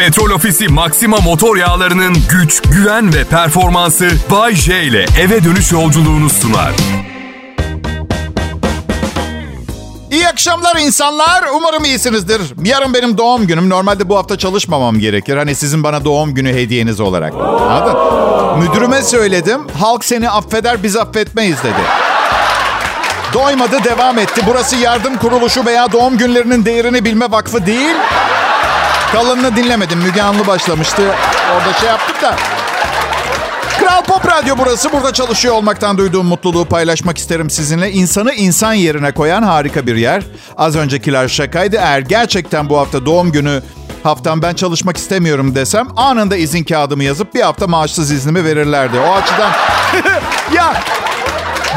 Petrol Ofisi Maxima motor yağlarının güç, güven ve performansı Bay J ile eve dönüş yolculuğunu sunar. İyi akşamlar insanlar. Umarım iyisinizdir. Yarın benim doğum günüm. Normalde bu hafta çalışmamam gerekir. Hani sizin bana doğum günü hediyeniz olarak. Anladın? Müdürüme söyledim. Halk seni affeder biz affetmeyiz dedi. Doymadı devam etti. Burası yardım kuruluşu veya doğum günlerinin değerini bilme vakfı değil. Kalanını dinlemedim. Müge Anlı başlamıştı. Orada şey yaptık da. Kral Pop Radyo burası. Burada çalışıyor olmaktan duyduğum mutluluğu paylaşmak isterim sizinle. İnsanı insan yerine koyan harika bir yer. Az öncekiler şakaydı. Eğer gerçekten bu hafta doğum günü haftam ben çalışmak istemiyorum desem anında izin kağıdımı yazıp bir hafta maaşsız iznimi verirlerdi. O açıdan ya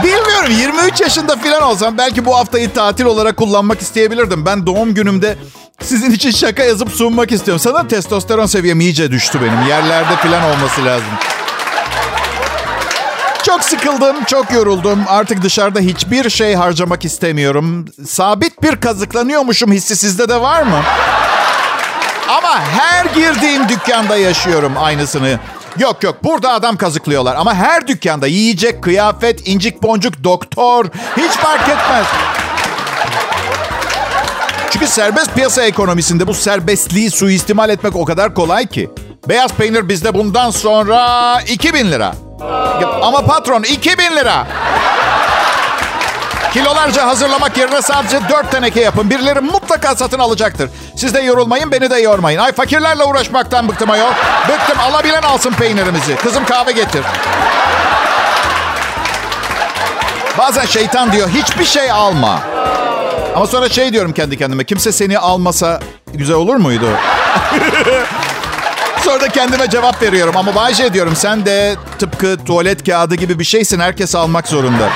bilmiyorum 23 yaşında falan olsam belki bu haftayı tatil olarak kullanmak isteyebilirdim. Ben doğum günümde sizin için şaka yazıp sunmak istiyorum. Sana testosteron seviyem iyice düştü benim. Yerlerde falan olması lazım. Çok sıkıldım, çok yoruldum. Artık dışarıda hiçbir şey harcamak istemiyorum. Sabit bir kazıklanıyormuşum hissi sizde de var mı? Ama her girdiğim dükkanda yaşıyorum aynısını. Yok yok burada adam kazıklıyorlar ama her dükkanda yiyecek, kıyafet, incik boncuk, doktor hiç fark etmez. Çünkü serbest piyasa ekonomisinde bu serbestliği suistimal etmek o kadar kolay ki. Beyaz peynir bizde bundan sonra 2000 lira. Ama patron 2000 lira. Kilolarca hazırlamak yerine sadece 4 teneke yapın. Birileri mutlaka satın alacaktır. Siz de yorulmayın, beni de yormayın. Ay fakirlerle uğraşmaktan bıktım ayol. Bıktım, alabilen alsın peynirimizi. Kızım kahve getir. Bazen şeytan diyor, hiçbir şey alma. Ama sonra şey diyorum kendi kendime, kimse seni almasa güzel olur muydu? Sonra da kendime cevap veriyorum. Ama Bayce diyorum sen de tıpkı tuvalet kağıdı gibi bir şeysin. Herkes almak zorunda.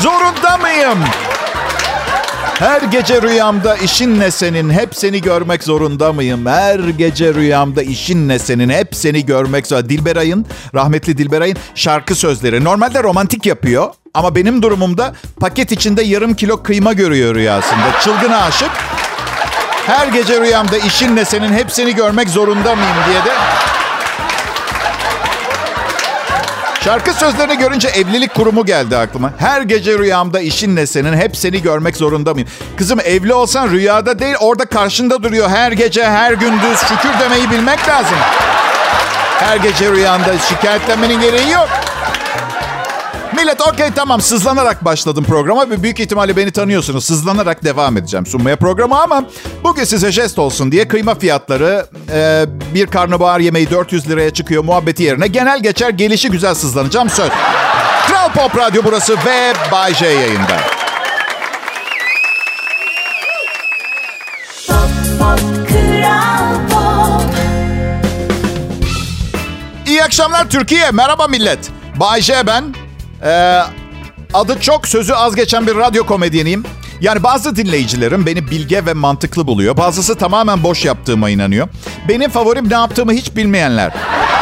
Zorunda mıyım? Her gece rüyamda işin ne senin, hep seni görmek zorunda mıyım? Her gece rüyamda işin ne senin, hep seni görmek zorunda. Dilberay'ın, rahmetli Dilberay'ın şarkı sözleri. Normalde romantik yapıyor ama benim durumumda paket içinde yarım kilo kıyma görüyor rüyasında. Çılgına aşık. Her gece rüyamda işin ne senin, hep seni görmek zorunda mıyım diye de Şarkı sözlerini görünce evlilik kurumu geldi aklıma. Her gece rüyamda işin ne senin, hep seni görmek zorunda mıyım? Kızım evli olsan rüyada değil, orada karşında duruyor. Her gece, her gündüz şükür demeyi bilmek lazım. Her gece rüyanda şikayetlenmenin gereği yok. Millet okey tamam sızlanarak başladım programa ve büyük ihtimalle beni tanıyorsunuz. Sızlanarak devam edeceğim sunmaya programı ama bugün size jest olsun diye kıyma fiyatları e, bir karnabahar yemeği 400 liraya çıkıyor muhabbeti yerine genel geçer gelişi güzel sızlanacağım söz. Kral Pop Radyo burası ve Bay J yayında. İyi akşamlar Türkiye. Merhaba millet. Bay J ben. Ee, adı çok sözü az geçen bir radyo komedyeniyim. Yani bazı dinleyicilerim beni bilge ve mantıklı buluyor. Bazısı tamamen boş yaptığıma inanıyor. Benim favorim ne yaptığımı hiç bilmeyenler.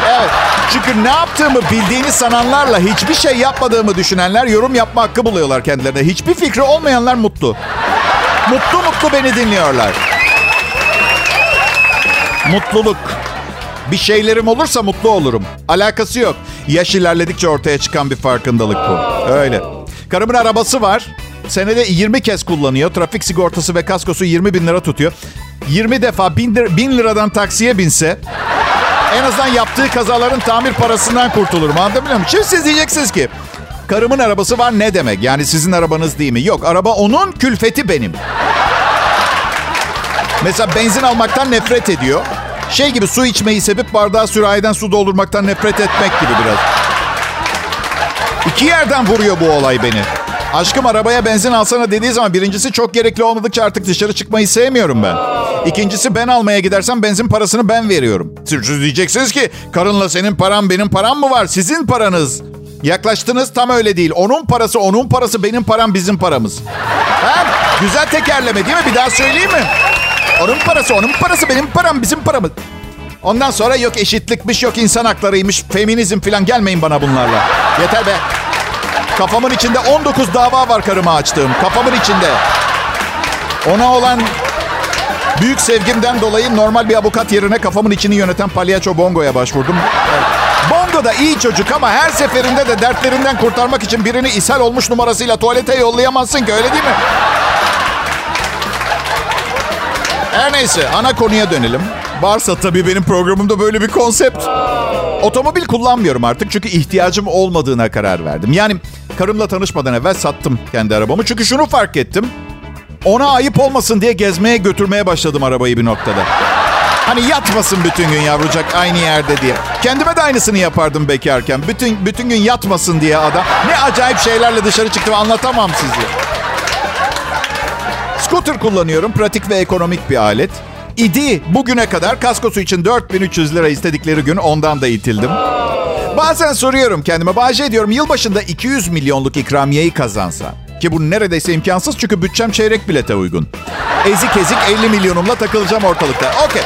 Evet. Çünkü ne yaptığımı bildiğini sananlarla hiçbir şey yapmadığımı düşünenler yorum yapma hakkı buluyorlar kendilerine. Hiçbir fikri olmayanlar mutlu. Mutlu mutlu beni dinliyorlar. Mutluluk. Bir şeylerim olursa mutlu olurum. Alakası yok. Yaş ilerledikçe ortaya çıkan bir farkındalık bu. Öyle. Karımın arabası var. Senede 20 kez kullanıyor. Trafik sigortası ve kaskosu 20 bin lira tutuyor. 20 defa bin, lira, bin liradan taksiye binse en azından yaptığı kazaların tamir parasından kurtulurum. Anlatabiliyor muyum? Şimdi siz diyeceksiniz ki karımın arabası var ne demek? Yani sizin arabanız değil mi? Yok araba onun külfeti benim. Mesela benzin almaktan nefret ediyor. Şey gibi su içmeyi sebep bardağı sürahiden su doldurmaktan nefret etmek gibi biraz. İki yerden vuruyor bu olay beni. Aşkım arabaya benzin alsana dediği zaman birincisi çok gerekli olmadıkça artık dışarı çıkmayı sevmiyorum ben. İkincisi ben almaya gidersem benzin parasını ben veriyorum. Siz diyeceksiniz ki karınla senin param benim param mı var? Sizin paranız. Yaklaştınız tam öyle değil. Onun parası onun parası benim param bizim paramız. Ha? Güzel tekerleme değil mi? Bir daha söyleyeyim mi? Onun parası onun parası benim param bizim paramız. Ondan sonra yok eşitlikmiş yok insan haklarıymış feminizm falan gelmeyin bana bunlarla. Yeter be. Kafamın içinde 19 dava var karıma açtığım. Kafamın içinde. Ona olan Büyük sevgimden dolayı normal bir avukat yerine kafamın içini yöneten palyaço Bongo'ya başvurdum. Bongo da iyi çocuk ama her seferinde de dertlerinden kurtarmak için birini ishal olmuş numarasıyla tuvalete yollayamazsın ki öyle değil mi? Her neyse ana konuya dönelim. Varsa tabii benim programımda böyle bir konsept. Otomobil kullanmıyorum artık çünkü ihtiyacım olmadığına karar verdim. Yani karımla tanışmadan evvel sattım kendi arabamı. Çünkü şunu fark ettim. Ona ayıp olmasın diye gezmeye götürmeye başladım arabayı bir noktada. Hani yatmasın bütün gün yavrucak aynı yerde diye. Kendime de aynısını yapardım bekarken. Bütün bütün gün yatmasın diye adam. Ne acayip şeylerle dışarı çıktım anlatamam size. Scooter kullanıyorum. Pratik ve ekonomik bir alet. İdi bugüne kadar kaskosu için 4300 lira istedikleri gün ondan da itildim. Bazen soruyorum kendime. Bahçe diyorum yılbaşında 200 milyonluk ikramiyeyi kazansa. Ki bu neredeyse imkansız çünkü bütçem çeyrek bilete uygun. Ezik ezik 50 milyonumla takılacağım ortalıkta. Okey.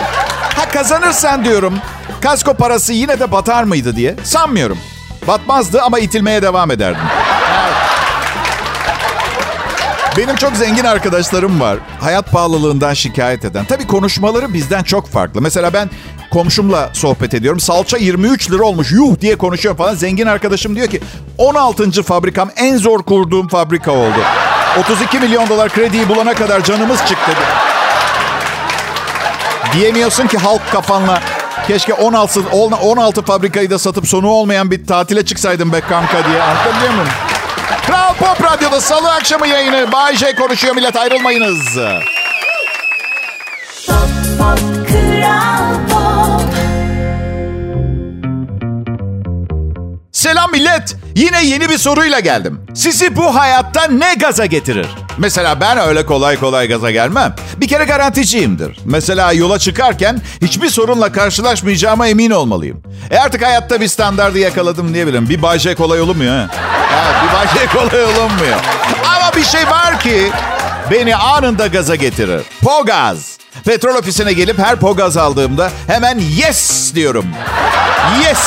Ha kazanırsan diyorum kasko parası yine de batar mıydı diye. Sanmıyorum. Batmazdı ama itilmeye devam ederdim. Benim çok zengin arkadaşlarım var. Hayat pahalılığından şikayet eden. Tabii konuşmaları bizden çok farklı. Mesela ben komşumla sohbet ediyorum. Salça 23 lira olmuş. Yuh diye konuşuyor falan. Zengin arkadaşım diyor ki 16. fabrikam en zor kurduğum fabrika oldu. 32 milyon dolar krediyi bulana kadar canımız çıktı. Diyemiyorsun ki halk kafanla. Keşke 16, 16 fabrikayı da satıp sonu olmayan bir tatile çıksaydım be kanka diye. Anlatabiliyor muyum? Kral Pop Radyo'da salı akşamı yayını. Bay J konuşuyor millet ayrılmayınız. Pop, pop, Kral Pop. Selam millet. Yine yeni bir soruyla geldim. Sizi bu hayatta ne gaza getirir? Mesela ben öyle kolay kolay gaza gelmem. Bir kere garanticiyimdir. Mesela yola çıkarken hiçbir sorunla karşılaşmayacağıma emin olmalıyım. E artık hayatta bir standardı yakaladım diyebilirim. Bir Bay kolay olmuyor ha. Bir Bay kolay olmuyor. Ama bir şey var ki beni anında gaza getirir. Pogaz. Petrol ofisine gelip her pogaz aldığımda hemen yes diyorum. Yes.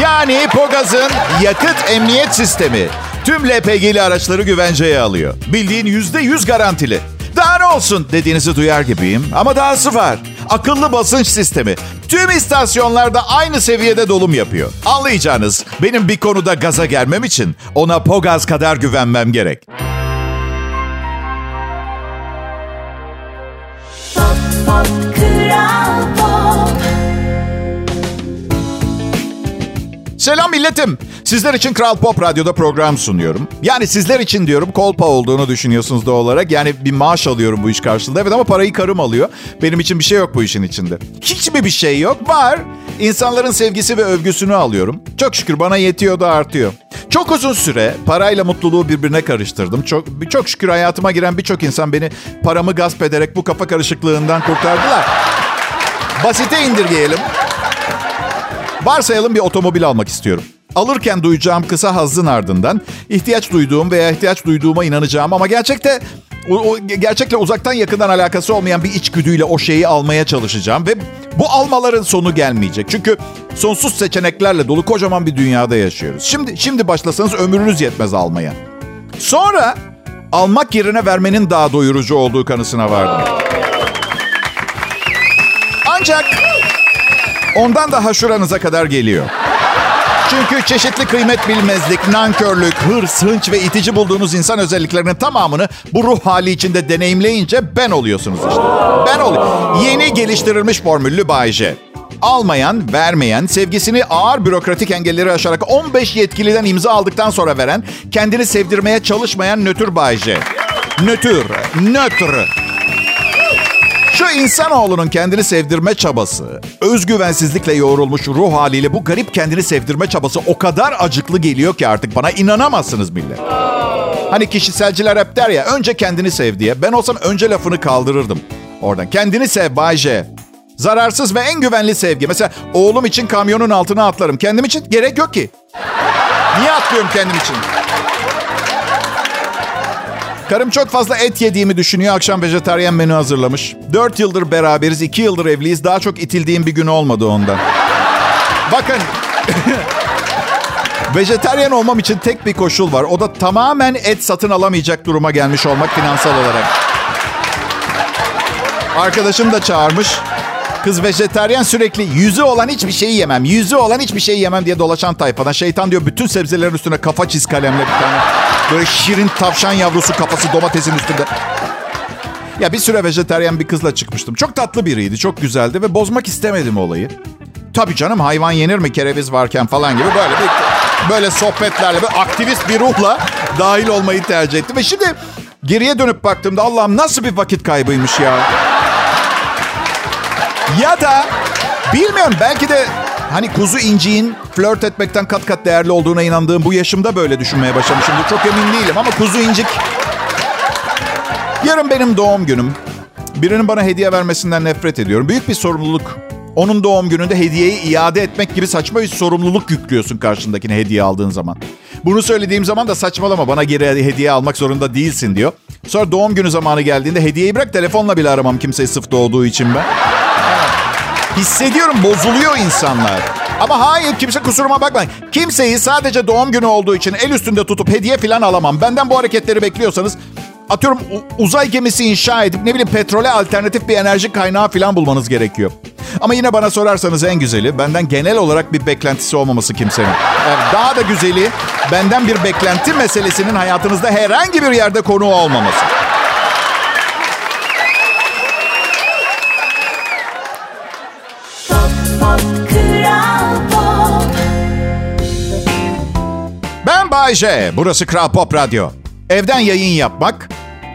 Yani Pogaz'ın yakıt emniyet sistemi tüm LPG'li araçları güvenceye alıyor. Bildiğin yüzde yüz garantili. Daha ne olsun dediğinizi duyar gibiyim ama dahası var. Akıllı basınç sistemi. Tüm istasyonlarda aynı seviyede dolum yapıyor. Anlayacağınız benim bir konuda gaza gelmem için ona Pogaz kadar güvenmem gerek. Selam milletim. Sizler için Kral Pop Radyo'da program sunuyorum. Yani sizler için diyorum kolpa olduğunu düşünüyorsunuz doğal olarak. Yani bir maaş alıyorum bu iş karşılığında. Evet ama parayı karım alıyor. Benim için bir şey yok bu işin içinde. Hiç mi bir şey yok? Var. İnsanların sevgisi ve övgüsünü alıyorum. Çok şükür bana yetiyor da artıyor. Çok uzun süre parayla mutluluğu birbirine karıştırdım. Çok çok şükür hayatıma giren birçok insan beni paramı gasp ederek bu kafa karışıklığından kurtardılar. Basite indirgeyelim. Varsayalım bir otomobil almak istiyorum. Alırken duyacağım kısa hazın ardından ihtiyaç duyduğum veya ihtiyaç duyduğuma inanacağım ama gerçekte o, o, gerçekle uzaktan yakından alakası olmayan bir içgüdüyle o şeyi almaya çalışacağım ve bu almaların sonu gelmeyecek. Çünkü sonsuz seçeneklerle dolu kocaman bir dünyada yaşıyoruz. Şimdi şimdi başlasanız ömrünüz yetmez almaya. Sonra almak yerine vermenin daha doyurucu olduğu kanısına vardım. Ancak Ondan daha şuranıza kadar geliyor. Çünkü çeşitli kıymet bilmezlik, nankörlük, hırs, hınç ve itici bulduğunuz insan özelliklerinin tamamını bu ruh hali içinde deneyimleyince ben oluyorsunuz işte. Ben oluyorum. Yeni geliştirilmiş formüllü Bayce. Almayan, vermeyen, sevgisini ağır bürokratik engelleri aşarak 15 yetkiliden imza aldıktan sonra veren, kendini sevdirmeye çalışmayan nötr Bayce. Nötr, nötr. Şu insanoğlunun kendini sevdirme çabası, özgüvensizlikle yoğrulmuş ruh haliyle bu garip kendini sevdirme çabası o kadar acıklı geliyor ki artık bana inanamazsınız millet. Hani kişiselciler hep der ya önce kendini sev diye. Ben olsam önce lafını kaldırırdım. Oradan kendini sev Bayce. Zararsız ve en güvenli sevgi. Mesela oğlum için kamyonun altına atlarım. Kendim için gerek yok ki. Niye atlıyorum kendim için? Karım çok fazla et yediğimi düşünüyor. Akşam vejetaryen menü hazırlamış. Dört yıldır beraberiz, iki yıldır evliyiz. Daha çok itildiğim bir gün olmadı ondan. Bakın. Vejeteryan olmam için tek bir koşul var. O da tamamen et satın alamayacak duruma gelmiş olmak finansal olarak. Arkadaşım da çağırmış. Kız vejeteryan sürekli yüzü olan hiçbir şeyi yemem. Yüzü olan hiçbir şeyi yemem diye dolaşan tayfadan. Şeytan diyor bütün sebzelerin üstüne kafa çiz kalemle bir tane. Böyle şirin tavşan yavrusu kafası domatesin üstünde. Ya bir süre vejeteryan bir kızla çıkmıştım. Çok tatlı biriydi, çok güzeldi ve bozmak istemedim olayı. Tabii canım hayvan yenir mi kereviz varken falan gibi böyle bir böyle sohbetlerle böyle aktivist bir ruhla dahil olmayı tercih ettim. Ve şimdi geriye dönüp baktığımda Allah'ım nasıl bir vakit kaybıymış ya. Ya da bilmiyorum belki de hani kuzu inciğin flört etmekten kat kat değerli olduğuna inandığım bu yaşımda böyle düşünmeye başlamışımdır. Çok emin değilim ama kuzu incik... Yarın benim doğum günüm. Birinin bana hediye vermesinden nefret ediyorum. Büyük bir sorumluluk. Onun doğum gününde hediyeyi iade etmek gibi saçma bir sorumluluk yüklüyorsun karşındakine hediye aldığın zaman. Bunu söylediğim zaman da saçmalama bana geri hediye almak zorunda değilsin diyor. Sonra doğum günü zamanı geldiğinde hediyeyi bırak telefonla bile aramam kimseyi sıf doğduğu için ben. Hissediyorum bozuluyor insanlar. Ama hayır kimse kusuruma bakmayın. Kimseyi sadece doğum günü olduğu için el üstünde tutup hediye falan alamam. Benden bu hareketleri bekliyorsanız atıyorum uzay gemisi inşa edip ne bileyim petrole alternatif bir enerji kaynağı falan bulmanız gerekiyor. Ama yine bana sorarsanız en güzeli benden genel olarak bir beklentisi olmaması kimsenin. Yani daha da güzeli benden bir beklenti meselesinin hayatınızda herhangi bir yerde konu olmaması. Bayce. Burası Kral Pop Radyo. Evden yayın yapmak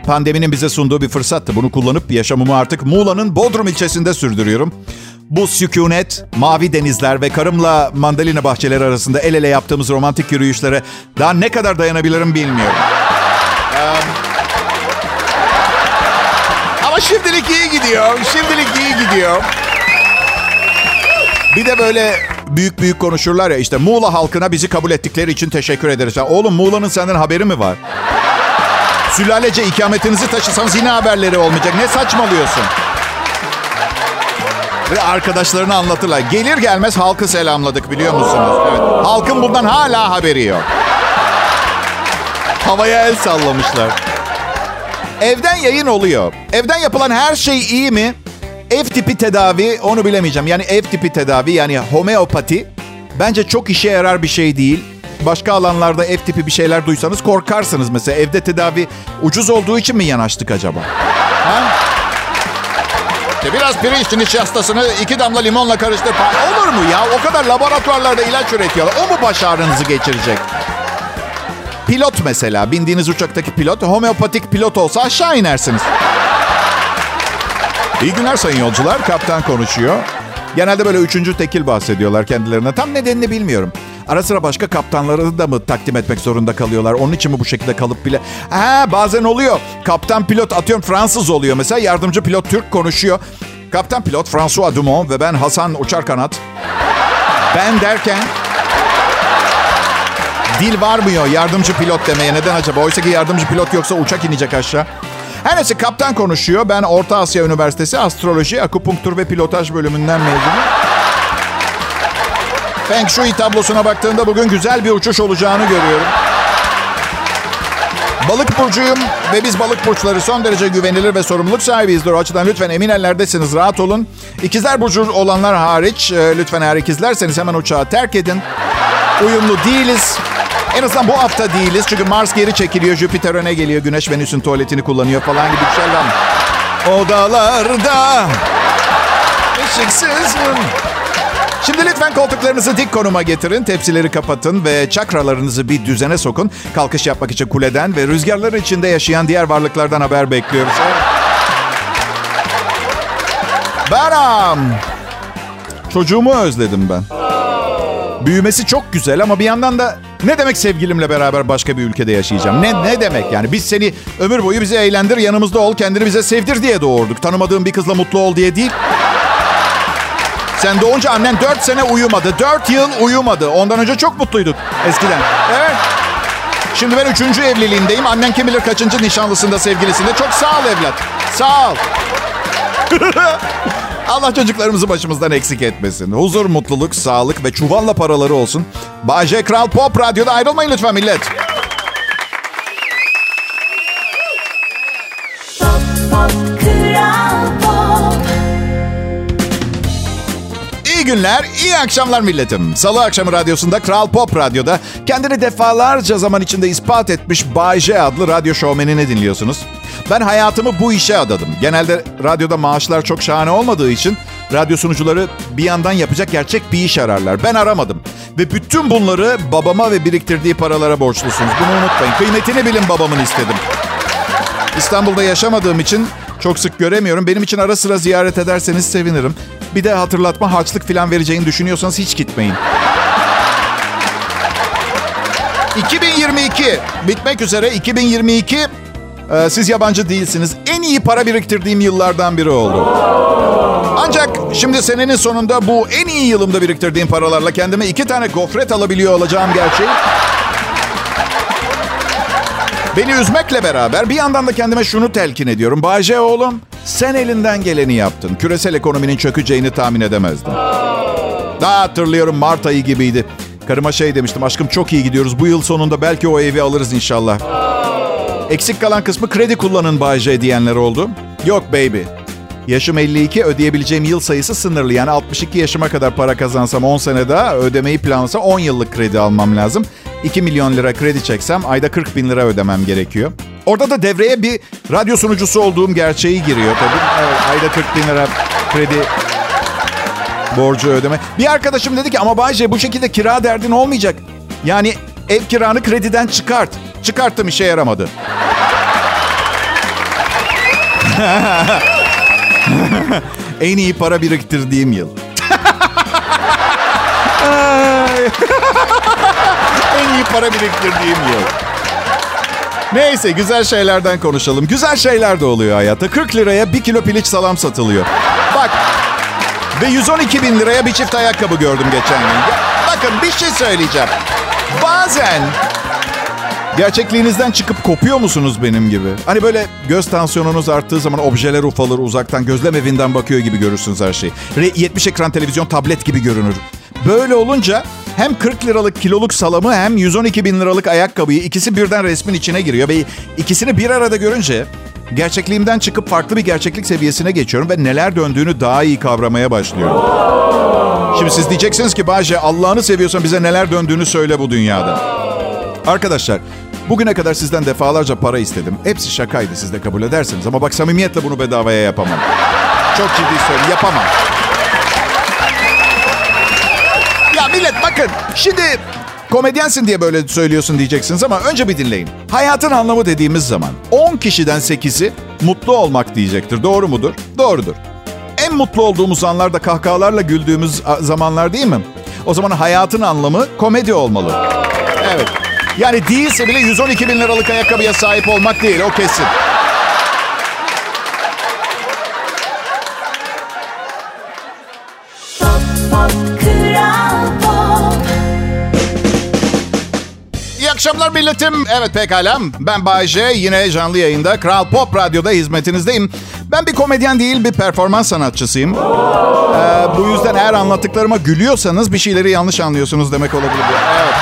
pandeminin bize sunduğu bir fırsattı. Bunu kullanıp yaşamımı artık Muğla'nın Bodrum ilçesinde sürdürüyorum. Bu sükunet, mavi denizler ve karımla mandalina bahçeleri arasında el ele yaptığımız romantik yürüyüşlere daha ne kadar dayanabilirim bilmiyorum. Ama şimdilik iyi gidiyor. Şimdilik iyi gidiyor. Bir de böyle büyük büyük konuşurlar ya işte Muğla halkına bizi kabul ettikleri için teşekkür ederiz. Ya oğlum Muğla'nın senden haberi mi var? Sülalece ikametinizi taşısanız yine haberleri olmayacak. Ne saçmalıyorsun? Ve arkadaşlarını anlatırlar. Gelir gelmez halkı selamladık biliyor musunuz? Evet. Halkın bundan hala haberi yok. Havaya el sallamışlar. Evden yayın oluyor. Evden yapılan her şey iyi mi? Ev tipi tedavi onu bilemeyeceğim. Yani ev tipi tedavi yani homeopati bence çok işe yarar bir şey değil. Başka alanlarda ev tipi bir şeyler duysanız korkarsınız mesela. Evde tedavi ucuz olduğu için mi yanaştık acaba? Ha? İşte biraz pirinç nişastasını iki damla limonla karıştır. Olur mu ya? O kadar laboratuvarlarda ilaç üretiyorlar. O mu baş ağrınızı geçirecek? Pilot mesela. Bindiğiniz uçaktaki pilot. Homeopatik pilot olsa aşağı inersiniz. İyi günler sayın yolcular. Kaptan konuşuyor. Genelde böyle üçüncü tekil bahsediyorlar kendilerine. Tam nedenini bilmiyorum. Ara sıra başka kaptanları da mı takdim etmek zorunda kalıyorlar? Onun için mi bu şekilde kalıp bile... Ha bazen oluyor. Kaptan pilot atıyorum Fransız oluyor mesela. Yardımcı pilot Türk konuşuyor. Kaptan pilot François Dumont ve ben Hasan Uçar Kanat. Ben derken dil varmıyor yardımcı pilot demeye. Neden acaba? Oysa ki yardımcı pilot yoksa uçak inecek aşağı. Her neyse kaptan konuşuyor. Ben Orta Asya Üniversitesi Astroloji, Akupunktur ve Pilotaj bölümünden mezunum. Feng Shui tablosuna baktığımda bugün güzel bir uçuş olacağını görüyorum. Balık burcuyum ve biz balık burçları son derece güvenilir ve sorumluluk sahibiyizdir. O açıdan lütfen emin ellerdesiniz, rahat olun. İkizler burcu olanlar hariç, e, lütfen eğer ikizlerseniz hemen uçağı terk edin. Uyumlu değiliz. En azından bu hafta değiliz. Çünkü Mars geri çekiliyor, Jüpiter öne geliyor, Güneş Venüs'ün tuvaletini kullanıyor falan gibi şeyler. Odalarda ışıksızım. Şimdi lütfen koltuklarınızı dik konuma getirin, tepsileri kapatın ve çakralarınızı bir düzene sokun. Kalkış yapmak için kuleden ve rüzgarların içinde yaşayan diğer varlıklardan haber bekliyoruz. Beram. Çocuğumu özledim ben. Büyümesi çok güzel ama bir yandan da ne demek sevgilimle beraber başka bir ülkede yaşayacağım? Ne ne demek yani? Biz seni ömür boyu bizi eğlendir, yanımızda ol, kendini bize sevdir diye doğurduk. Tanımadığın bir kızla mutlu ol diye değil. Sen doğunca annen 4 sene uyumadı. 4 yıl uyumadı. Ondan önce çok mutluyduk eskiden. Evet. Şimdi ben üçüncü evliliğindeyim. Annen kim bilir kaçıncı nişanlısında, sevgilisinde. Çok sağ ol evlat. Sağ ol. Allah çocuklarımızı başımızdan eksik etmesin. Huzur, mutluluk, sağlık ve çuvalla paraları olsun. Bayce Kral Pop Radyo'da ayrılmayın lütfen millet. Günler, iyi akşamlar milletim. Salı akşamı radyosunda Kral Pop Radyo'da kendini defalarca zaman içinde ispat etmiş Bay J adlı radyo şovmenini dinliyorsunuz. Ben hayatımı bu işe adadım. Genelde radyoda maaşlar çok şahane olmadığı için radyo sunucuları bir yandan yapacak gerçek bir iş ararlar. Ben aramadım. Ve bütün bunları babama ve biriktirdiği paralara borçlusunuz. Bunu unutmayın. Kıymetini bilin babamın istedim. İstanbul'da yaşamadığım için çok sık göremiyorum. Benim için ara sıra ziyaret ederseniz sevinirim. Bir de hatırlatma harçlık falan vereceğini düşünüyorsanız hiç gitmeyin. 2022 bitmek üzere 2022 e, siz yabancı değilsiniz. En iyi para biriktirdiğim yıllardan biri oldu. Ancak şimdi senenin sonunda bu en iyi yılımda biriktirdiğim paralarla kendime iki tane gofret alabiliyor olacağım gerçeği. Beni üzmekle beraber bir yandan da kendime şunu telkin ediyorum. Bayce oğlum sen elinden geleni yaptın. Küresel ekonominin çökeceğini tahmin edemezdin. Daha hatırlıyorum Mart ayı gibiydi. Karıma şey demiştim aşkım çok iyi gidiyoruz. Bu yıl sonunda belki o evi alırız inşallah. Eksik kalan kısmı kredi kullanın Bayce diyenler oldu. Yok baby. Yaşım 52, ödeyebileceğim yıl sayısı sınırlı. Yani 62 yaşıma kadar para kazansam 10 sene daha ödemeyi planlasa 10 yıllık kredi almam lazım. 2 milyon lira kredi çeksem ayda 40 bin lira ödemem gerekiyor. Orada da devreye bir radyo sunucusu olduğum gerçeği giriyor tabii. Evet, ayda 40 bin lira kredi borcu ödeme. Bir arkadaşım dedi ki ama Bayce bu şekilde kira derdin olmayacak. Yani ev kiranı krediden çıkart. Çıkarttım işe yaramadı. en iyi para biriktirdiğim yıl. en iyi para biriktirdiğim yıl. Neyse güzel şeylerden konuşalım. Güzel şeyler de oluyor hayatta. 40 liraya bir kilo piliç salam satılıyor. Bak ve 112 bin liraya bir çift ayakkabı gördüm geçen gün. Bakın bir şey söyleyeceğim. Bazen Gerçekliğinizden çıkıp kopuyor musunuz benim gibi? Hani böyle göz tansiyonunuz arttığı zaman objeler ufalır uzaktan. Gözlem evinden bakıyor gibi görürsünüz her şeyi. 70 ekran televizyon tablet gibi görünür. Böyle olunca hem 40 liralık kiloluk salamı hem 112 bin liralık ayakkabıyı ikisi birden resmin içine giriyor. Ve ikisini bir arada görünce gerçekliğimden çıkıp farklı bir gerçeklik seviyesine geçiyorum. Ve neler döndüğünü daha iyi kavramaya başlıyorum. Şimdi siz diyeceksiniz ki Bahçe Allah'ını seviyorsan bize neler döndüğünü söyle bu dünyada. Arkadaşlar Bugüne kadar sizden defalarca para istedim. Hepsi şakaydı siz de kabul edersiniz. Ama bak samimiyetle bunu bedavaya yapamam. Çok ciddi söylüyorum yapamam. Millet bakın şimdi komedyensin diye böyle söylüyorsun diyeceksiniz ama önce bir dinleyin. Hayatın anlamı dediğimiz zaman 10 kişiden 8'i mutlu olmak diyecektir. Doğru mudur? Doğrudur. En mutlu olduğumuz anlarda kahkahalarla güldüğümüz zamanlar değil mi? O zaman hayatın anlamı komedi olmalı. Evet. Yani değilse bile 112 bin liralık ayakkabıya sahip olmak değil o kesin. Akşamlar milletim. Evet pekala. Ben Bayce. Yine canlı yayında Kral Pop Radyo'da hizmetinizdeyim. Ben bir komedyen değil bir performans sanatçısıyım. Ee, bu yüzden eğer anlattıklarıma gülüyorsanız bir şeyleri yanlış anlıyorsunuz demek olabilir. Evet.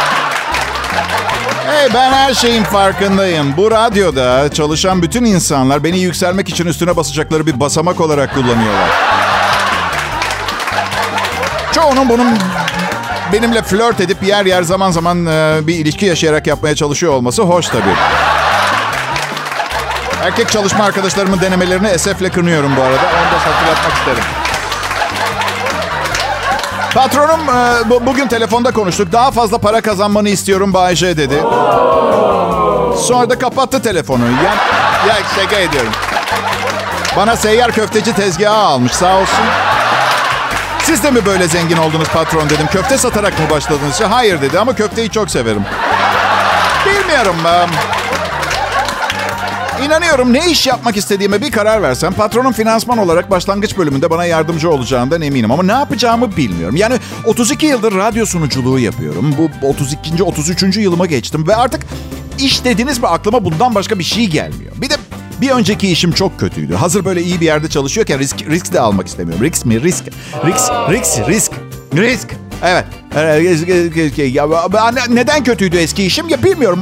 Hey ben her şeyin farkındayım. Bu radyoda çalışan bütün insanlar beni yükselmek için üstüne basacakları bir basamak olarak kullanıyorlar. Çoğunun bunun benimle flört edip yer yer zaman zaman e, bir ilişki yaşayarak yapmaya çalışıyor olması hoş tabii. Erkek çalışma arkadaşlarımın denemelerini esefle kınıyorum bu arada. Onu da hatırlatmak isterim. Patronum e, bu, bugün telefonda konuştuk. Daha fazla para kazanmanı istiyorum Bayce dedi. Sonra da kapattı telefonu. Ya, ya şaka ediyorum. Bana seyyar köfteci tezgahı almış sağ olsun. Siz de mi böyle zengin oldunuz patron dedim. Köfte satarak mı başladınız? Hayır dedi ama köfteyi çok severim. Bilmiyorum ben. İnanıyorum ne iş yapmak istediğime bir karar versem patronun finansman olarak başlangıç bölümünde bana yardımcı olacağından eminim. Ama ne yapacağımı bilmiyorum. Yani 32 yıldır radyo sunuculuğu yapıyorum. Bu 32. 33. yılıma geçtim ve artık iş dediniz mi aklıma bundan başka bir şey gelmiyor. Bir de bir önceki işim çok kötüydü. Hazır böyle iyi bir yerde çalışıyorken risk, risk de almak istemiyorum. Risk mi? Risk. Risk. Risk. Risk. Risk. Evet. Ya, neden kötüydü eski işim? Ya bilmiyorum.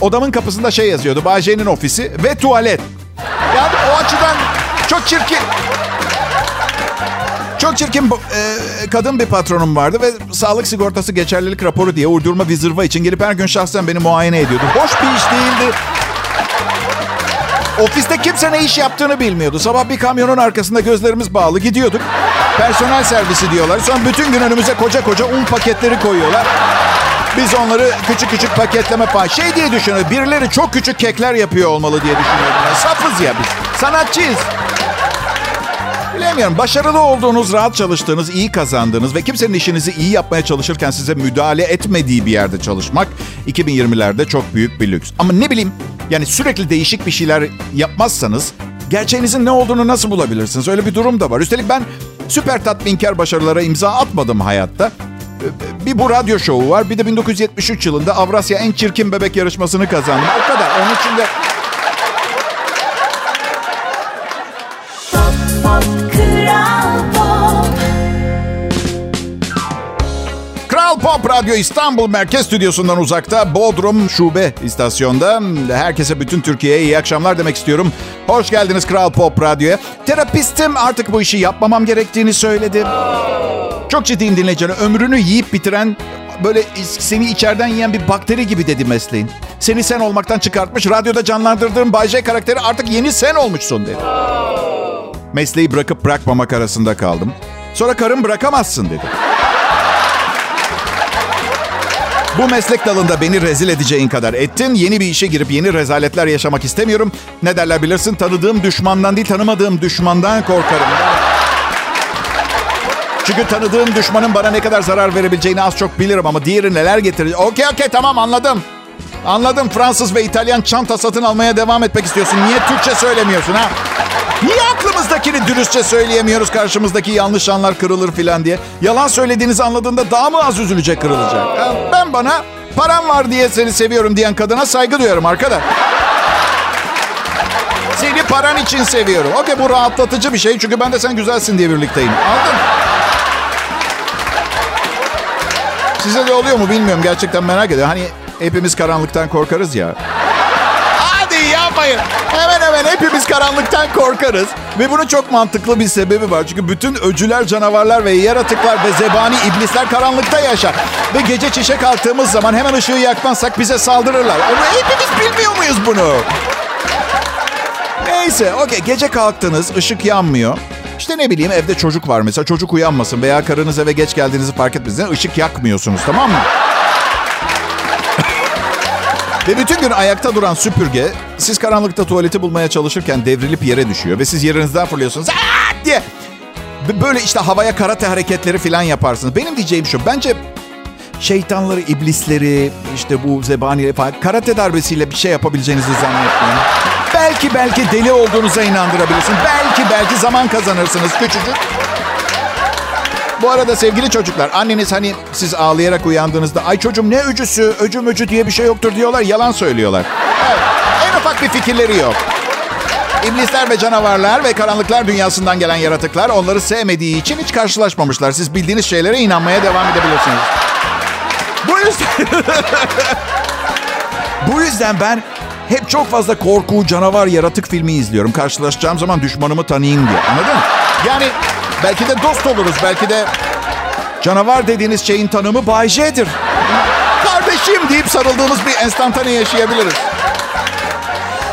Odamın kapısında şey yazıyordu. Bahçe'nin ofisi ve tuvalet. Yani o açıdan çok çirkin. Çok çirkin e, kadın bir patronum vardı ve sağlık sigortası geçerlilik raporu diye uydurma bir zırva için gelip her gün şahsen beni muayene ediyordu. Hoş bir iş değildi. Ofiste kimse ne iş yaptığını bilmiyordu. Sabah bir kamyonun arkasında gözlerimiz bağlı gidiyorduk. Personel servisi diyorlar. Sonra bütün gün önümüze koca koca un paketleri koyuyorlar. Biz onları küçük küçük paketleme falan. Şey diye düşünüyoruz. Birileri çok küçük kekler yapıyor olmalı diye düşünüyorum. Safız ya biz. Sanatçıyız. Bilemiyorum. Başarılı olduğunuz, rahat çalıştığınız, iyi kazandığınız ve kimsenin işinizi iyi yapmaya çalışırken size müdahale etmediği bir yerde çalışmak 2020'lerde çok büyük bir lüks. Ama ne bileyim yani sürekli değişik bir şeyler yapmazsanız gerçeğinizin ne olduğunu nasıl bulabilirsiniz? Öyle bir durum da var. Üstelik ben süper tatminkar başarılara imza atmadım hayatta. Bir bu radyo şovu var. Bir de 1973 yılında Avrasya en çirkin bebek yarışmasını kazandım. O kadar. Onun için de Pop Radyo İstanbul Merkez Stüdyosu'ndan uzakta Bodrum Şube istasyonda. Herkese bütün Türkiye'ye iyi akşamlar demek istiyorum. Hoş geldiniz Kral Pop Radyo'ya. Terapistim artık bu işi yapmamam gerektiğini söyledi. Çok ciddiyim dinleyiciler. Ömrünü yiyip bitiren böyle seni içeriden yiyen bir bakteri gibi dedi mesleğin. Seni sen olmaktan çıkartmış, radyoda canlandırdığın Bay J karakteri artık yeni sen olmuşsun dedi. Mesleği bırakıp bırakmamak arasında kaldım. Sonra karım bırakamazsın dedi. Bu meslek dalında beni rezil edeceğin kadar ettin. Yeni bir işe girip yeni rezaletler yaşamak istemiyorum. Ne derler bilirsin tanıdığım düşmandan değil tanımadığım düşmandan korkarım. Çünkü tanıdığım düşmanın bana ne kadar zarar verebileceğini az çok bilirim ama diğeri neler getirecek. Okey okey tamam anladım. Anladım Fransız ve İtalyan çanta satın almaya devam etmek istiyorsun. Niye Türkçe söylemiyorsun ha? Niye aklımızdakini dürüstçe söyleyemiyoruz karşımızdaki yanlış anlar kırılır filan diye? Yalan söylediğinizi anladığında daha mı az üzülecek kırılacak? Ben bana param var diye seni seviyorum diyen kadına saygı duyuyorum arkadaş. Seni paran için seviyorum. Okey bu rahatlatıcı bir şey çünkü ben de sen güzelsin diye birlikteyim. Anladın Size de oluyor mu bilmiyorum. Gerçekten merak ediyorum. Hani hepimiz karanlıktan korkarız ya. Hadi yapmayın. Hemen hemen hepimiz karanlıktan korkarız. Ve bunun çok mantıklı bir sebebi var. Çünkü bütün öcüler, canavarlar ve yaratıklar ve zebani iblisler karanlıkta yaşar. Ve gece çişe kalktığımız zaman hemen ışığı yakmazsak bize saldırırlar. Ama hepimiz bilmiyor muyuz bunu? Neyse, okey. Gece kalktınız, ışık yanmıyor. İşte ne bileyim evde çocuk var mesela çocuk uyanmasın veya karınız eve geç geldiğinizi fark etmesine ışık yakmıyorsunuz tamam mı? Ve bütün gün ayakta duran süpürge siz karanlıkta tuvaleti bulmaya çalışırken devrilip yere düşüyor ve siz yerinizden fırlıyorsunuz Aa! diye. Böyle işte havaya karate hareketleri falan yaparsınız. Benim diyeceğim şu bence şeytanları, iblisleri, işte bu zebanileri falan karate darbesiyle bir şey yapabileceğinizi zannetmiyorum. Belki belki deli olduğunuza inandırabilirsin. Belki belki zaman kazanırsınız küçücük. Bu arada sevgili çocuklar anneniz hani siz ağlayarak uyandığınızda ay çocuğum ne öcüsü öcü diye bir şey yoktur diyorlar yalan söylüyorlar. Evet, en ufak bir fikirleri yok. İblisler ve canavarlar ve karanlıklar dünyasından gelen yaratıklar onları sevmediği için hiç karşılaşmamışlar. Siz bildiğiniz şeylere inanmaya devam edebilirsiniz. Bu yüzden... Bu yüzden ben hep çok fazla korku, canavar, yaratık filmi izliyorum. Karşılaşacağım zaman düşmanımı tanıyayım diye. Anladın? Yani belki de dost oluruz. Belki de canavar dediğiniz şeyin tanımı Bay. Kardeşim deyip sarıldığımız bir enstantane yaşayabiliriz.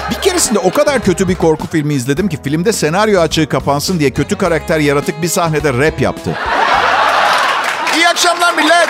Bir keresinde o kadar kötü bir korku filmi izledim ki filmde senaryo açığı kapansın diye kötü karakter yaratık bir sahnede rap yaptı. İyi akşamlar millet.